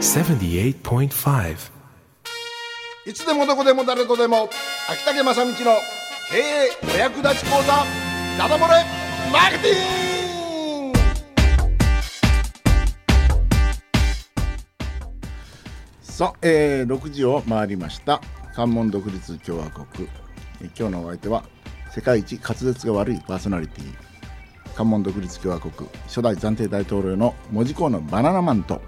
78.5いつでもどこでも誰とでも秋竹正道の経営お役立ち講座ダダ漏れマーケティング!さあ、えー、6時を回りました。関門独立共和国。えー今日のお相手は世界一滑舌が悪いパーソナリティ関門独立共和国初代暫定大統領の門司港のバナナマンと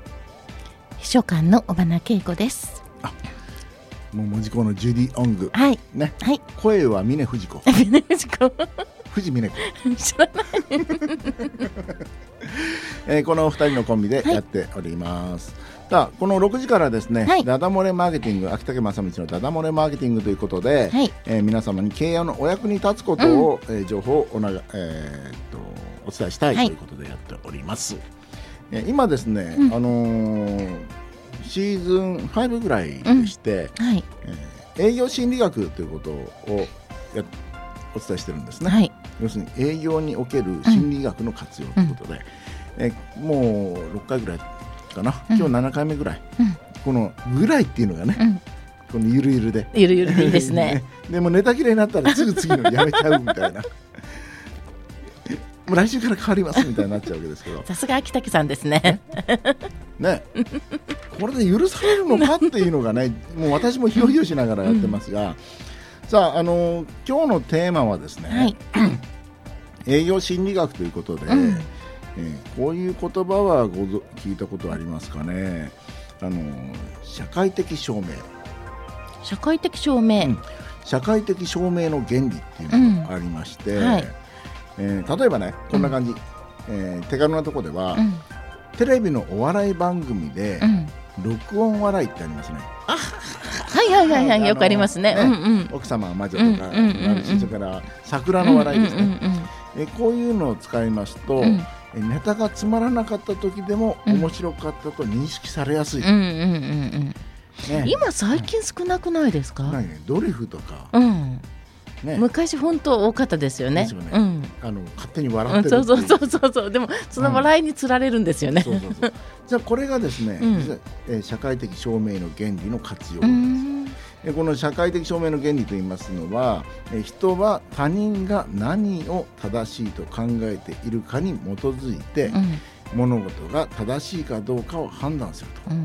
秘書官の小花恵子です。もう門司港のジュディ・オング。はい。ね。はい。声は峰不二子。峰藤子。藤峰子。知らない。えーこの2人のコンビでやっております、さあこの6時からですね、はい。ダダ漏れマーケティング秋竹正道のダダ漏れマーケティングということで、はい。えー皆様に経営のお役に立つことを、えー情報をおなが、えーっとお伝えしたいはい。ということでやっております、えー今ですね、うんあのーシーズン5ぐらいでして、はい。えー営業心理学ということをやお伝えしてるんですね、はい。要するに営業における心理学の活用ということで、えもう6回ぐらいかな、うん今日7回目ぐらい、うんこのぐらいっていうのがね、うん。このゆるゆるで。ゆるゆるでいいですね。でもネタ切れになったらすぐ次のやめちゃうみたいな もう来週から変わりますみたいになっちゃうわけですけど。さすが秋竹さんですね。ね。これで許されるのかっていうのがねもう私もひよひよしながらやってますが、さああの今日のテーマはですね、はい。営業心理学ということで、うん。えーこういう言葉はごぞ聞いたことありますかね。あの社会的証明。社会的証明。うん。社会的証明の原理っていうのがありまして、うん。はいえー例えばねこんな感じ、えー手軽なところでは、うん。テレビのお笑い番組でうん。録音笑いってありますねはいはいはいはい。よくありますね。あのうんうん。奥様は魔女とか、うんうんうんうんあるしそれから桜の笑いですね、うんうんえこういうのを使いますと、うんネタがつまらなかった時でもうん面白かったと認識されやすい、うんうんうんうんね今最近少なくないですか？何ねドリフとか、うん。ね昔本当多かったですよね。ですよねうん。あの勝手に笑うんってるそうそうそうそうそう。でもその笑いにつられるんですよね。そうそうそう。じゃあこれがですね、うん。社会的証明の原理の活用うなんです、この社会的証明の原理といいますのは、えー人は他人が何を正しいと考えているかに基づいて、うん。物事が正しいかどうかを判断すると。うん。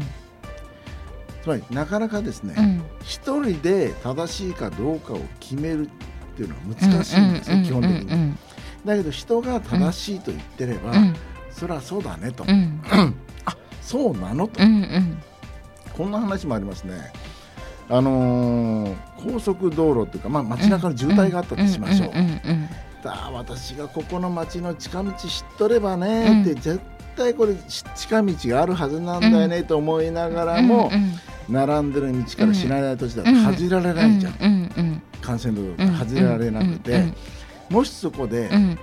つまりなかなかですね、うん。一人で正しいかどうかを決めるっていうのは難しいんですよ、基本的に、うんだけど人が正しいと言ってれば、うん。そりゃそうだねと、うん。そうなのと、うんうん。こんな話もありますね。あのー高速道路っていうか、まあ、街中の渋滞があったとしましょう、私がここの街の近道知っとればねって、うん絶対これし近道があるはずなんだよねと思いながらも、うん。並んでる道から知らない土地だとうん。外れられないじゃん、幹線道路うんが外れられなくて、うんもしそこで、うん。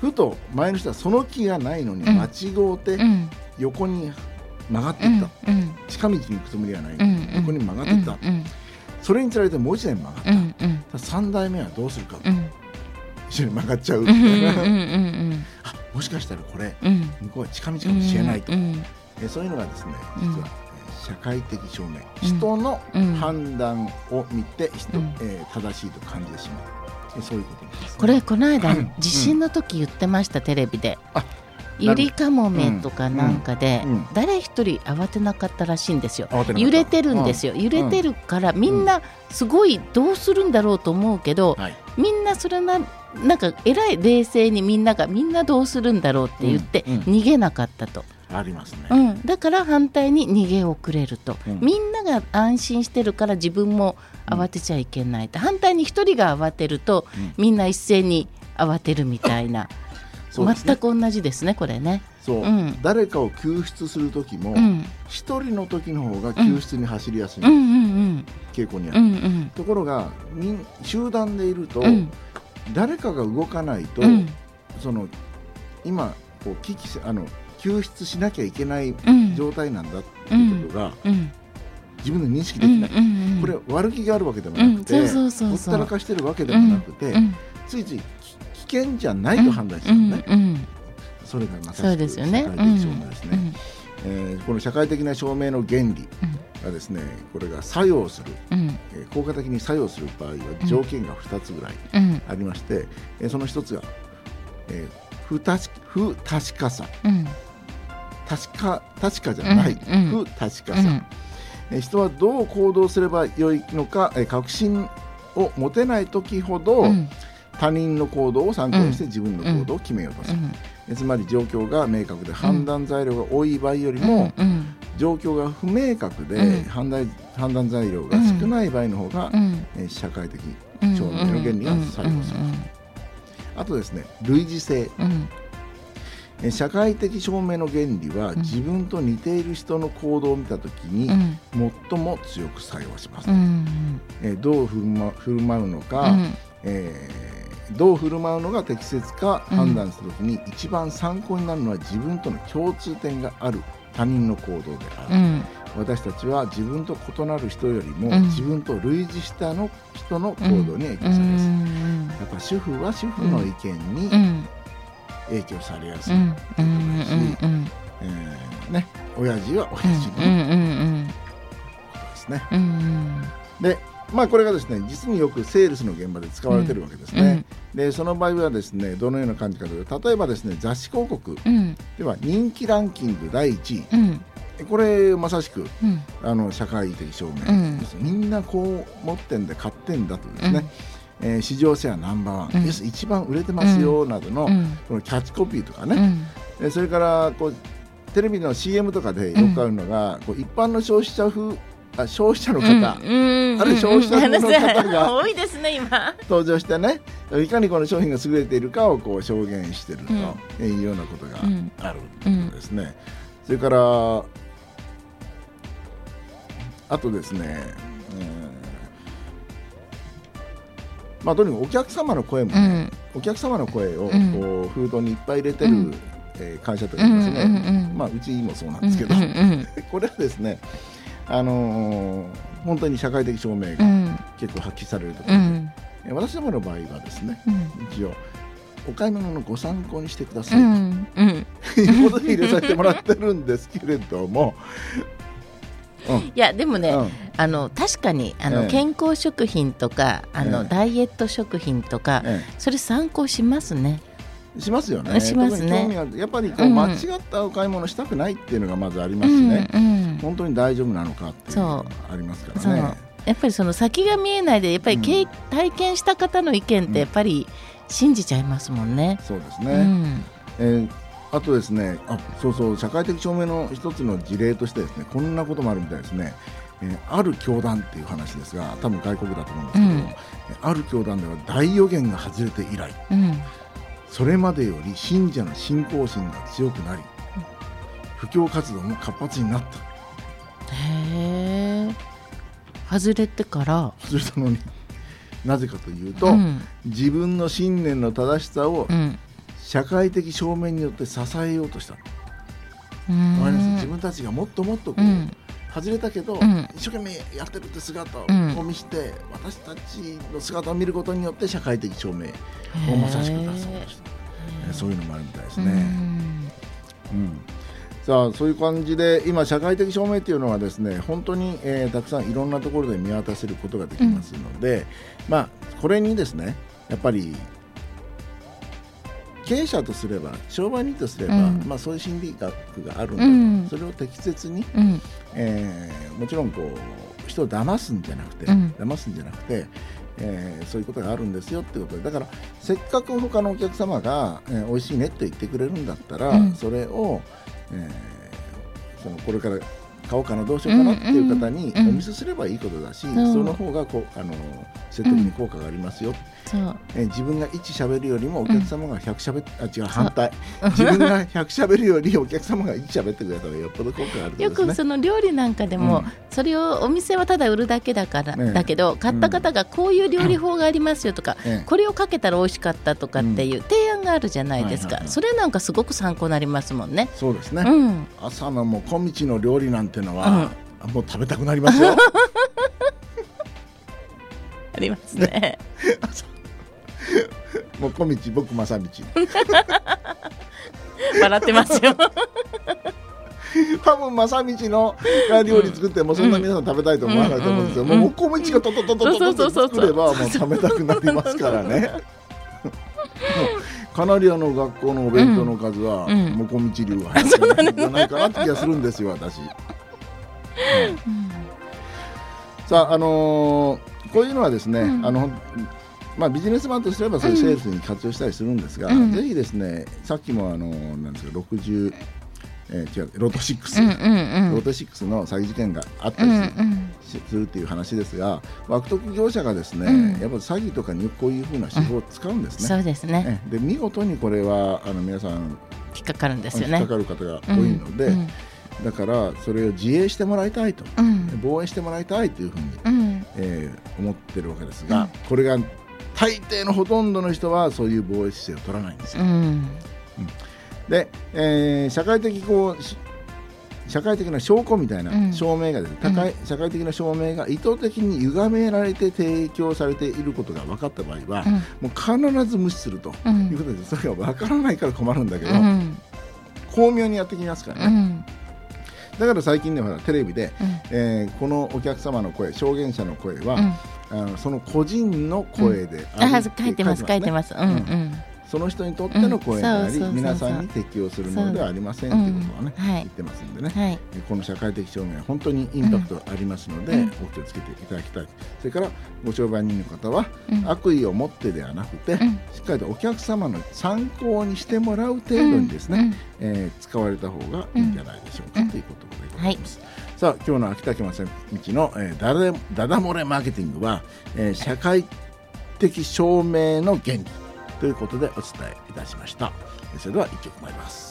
ふと前の人はその気がないのにうん。間違うてうん。横に曲がってうんいった、うん近道に行くつもりはない、うん。横に曲がっていった、うん。それにつられてもう一台曲がった、うん。うん。3台目はどうするか、うん。一緒に曲がっちゃう、うん。うん。うん。あもしかしたらこれうん。向こうは近道かもしれないと、うん。えそういうのがですねうん。実は、えー社会的証明、うん。人のうん。判断を見て人、うん。えー正しいと感じてしまう。えそういうことです、ね、これこの間うん。地震の時言ってましたテレビで。あゆりかもめとかなんかで誰一人慌てなかったらしいんですよ。揺れてるんですよ。揺れてるからみんなすごいどうするんだろうと思うけどはい。みんなそれななんかえらい冷静にみんながみんなどうするんだろうって言って逃げなかったと、ありますね、うん、だから反対に逃げ遅れると、うん。みんなが安心してるから自分も慌てちゃいけないと、反対に一人が慌てると、うん。みんな一斉に慌てるみたいな、ね。全く同じですねこれね。そう、うん。誰かを救出する時もうん。一、人の時の方が救出に走りやすい。うん。うん。傾向にある、うん。うん。ところが集団でいると、うん。誰かが動かないと、うん。その今こう危機せあの救出しなきゃいけないうん。状態なんだっていうことが、うん。自分で認識でうんきない、うん。これ悪気があるわけでもなくて、ほったらかしてるわけでもなくて、うんついついき危険じゃないと判断しちゃうね、それがまさしく。社会的証明ですね、えーこの社会的な証明の原理がですねこれが作用する、うん。えー効果的に作用する場合は条件が2つぐらいうん。ありまして、えーその1つが、えー不確不確かさ。うん確か確かじゃない、うん不確かさ、うん。えー人はどう行動すればよいのか、えー確信を持てない時ほど、うん。他人の行動を参考にして自分の行動を決めようとする、えーつまり状況が明確で判断材料が多い場合よりも、うん。状況が不明確で、うん。判断判断材料が少ない場合の方が、う社会的うん。証明の原理が作用する、あとですね類似性社会的証明の原理は、うん。自分と似ている人の行動を見た時に、うん。最も強く作用します、うんえーどう振る,、ま、振る舞うのか、うん。えーどう振る舞うのが適切か判断するときに、一番参考になるのは自分との共通点がある他人の行動である、うん。私たちは自分と異なる人よりも、うん。自分と類似したの人の行動に影響うされます、ん。やっぱ主婦は主婦の意見にうん影響されやすい、うん。うんうんえーね、親父は親父のうんうんことですね、うんうん。でまあこれがですね実によくセールスの現場で使われてるわけですね、でその場合はですねどのような感じかというと例えばですね雑誌広告。うん。では人気ランキング第1位。うん。これまさしくうん。あの社会的証明、うん。ですみんなこう持ってんで買ってんだとですね、えー市場シェアナンバーワン、うん。一番売れてますよなどの、うん。このキャッチコピーとかね、うん。えそれからこうテレビの CM とかでよくあるのが、こう一般の消費者風あ消費者の方、うん。あれ消費者の方が多いですね今。登場してね。いかにこの商品が優れているかをこう証言してるうん。というようなことがうん。あるということですね。それからあとですね、うんまあとにかくお客様の声もね、うん。お客様の声をこう封筒にいっぱい入れてる、うん。えー会社とかいますね、まあうちもそうなんですけど、これはですねあのー本当に社会的証明がうん。結構発揮されるところで、うん。え私どもの場合はですねうん。一応お買い物のご参考にしてくだうさいということで入れさせてもらってるんですけれども、う んいやでもね、うんあの確かにあの、ええ。健康食品とかあの、ええ。ダイエット食品とか、えそれ参考しますね。えしますよね。しますね。やっぱりこう、うん。間違ったお買い物したくないっていうのがまずありまうんすしね、うん。本当に大丈夫なのかっていうのがありますからね。やっぱりその先が見えないでやっぱり経、うん。体験した方の意見ってやっぱり信じちゃいますもんね。そうですね、うん。えーあとですねあそうそう社会的証明の一つの事例としてですねこんなこともあるみたいですね、えーある教団っていう話ですが多分外国だと思うんですけど、うん。えーある教団では大予言が外れて以来うん。それまでより信者の信仰心が強くなり布教活動も活発になった。へえ外れてから、外れたのに。なぜかというと、うん。自分の信念の正しさをうん。社会的証明によって支えようとした。の、うん。自分たちがもっともっとこう、うん外れたけど、ん。一生懸命やってるって姿をうん。見せて、私たちの姿を見ることによって社会的証明をまさしく出そうとした、えそういうのもあるみたいですうね。ん。うん。さあそういう感じで今社会的証明っていうのはですね本当に、えーたくさんいろんなところで見渡せることができますので、まあこれにですねやっぱり経営者とすれば商売人とすれば、うん。まあ、そういう心理学があるんだと、うん。それを適切にうん。えーもちろんこう人を騙すんじゃなくて、うん。騙すんじゃなくて、えーそういうことがあるんですよってことで。だからせっかく他のお客様が、えー美味しいねって言ってくれるんだったら、うん。それを、えーそのこれから買おうかなどうしようかなっていう方にうんうんお見せすればいいことだし、う。んその方がこうあの説得に効果がありますよ、そう。えー自分が1喋るよりもお客様が100喋っあ違う反対。うん。自分が100喋るよりお客様が1喋ってくれたらよっぽど効果があるとよですね。くその料理なんかでも、うん。それをお店はただ売るだけだから、ねだけど買った方がこういう料理法がありますよとか、ええこれをかけたら美味しかったとかっていう提案があるじゃないですか、はいはいはい。それなんかすごく参考になりますもんね。そうですね、うん、朝のもう小道の料理なんてのは、もう食べたくなりますよ。ありますね。もう小道僕正道。笑ってますよ。多分正道の料理作ってもそんな皆さん食べたいと思わないと思うんですよ、もうお米ちがトトトトトトと作ればもう食べたくなりますからね。カナリアの学校のお弁当の数は、うん、もこみち流は入ってるんじゃないかなって気がするんですよ私。うん、さああのー、こういうのはですね、うん、あのまあ、ビジネスマンとすればそういうセールスに活用したりするんですが、うん、ぜひですねさっきもあのなんですか60えー、違うロト6、うんうんうん、ロト6の詐欺事件があったりするうんうん、するっていう話ですが悪徳業者がですね、うん、やっぱ詐欺とかにこういうふうな手法を使うんですね。そうですね。で見事にこれはあの皆さん引っかかるんですよね。引っかかる方が多いので、だからそれを自衛してもらいたいと、防衛してもらいたいというふうに、うん、えー、思ってるわけですが、これが大抵のほとんどの人はそういう防衛姿勢を取らないんですよ。うん。で、えー、社会的こう社会的な証拠みたいな証明がですね、うん、高い社会的な証明が意図的に歪められて提供されていることが分かった場合は、うん、もう必ず無視するということで、それが分からないから困るんだけど、うん、巧妙にやってきますからね。だから最近ではテレビで、うん、えー、このお客様の声証言者の声は、うん、あのその個人の声で、うん、あ書いてます書いてます、うんうんその人にとっての声であり、皆さんに適用するものではありませんということはね、言ってますんでね、はい、この社会的証明は本当にインパクトありますので、お気をつけていただきたい。それからご商売人の方は、悪意を持ってではなくて、しっかりとお客様の参考にしてもらう程度にですね、えー、使われた方がいいんじゃないでしょうか、ということでございます。はい。さあ今日の秋田県正道の、えー、ダダダダ漏れマーケティングは、えー、社会的証明の原理ということでお伝えいたしました。それでは一曲参ります。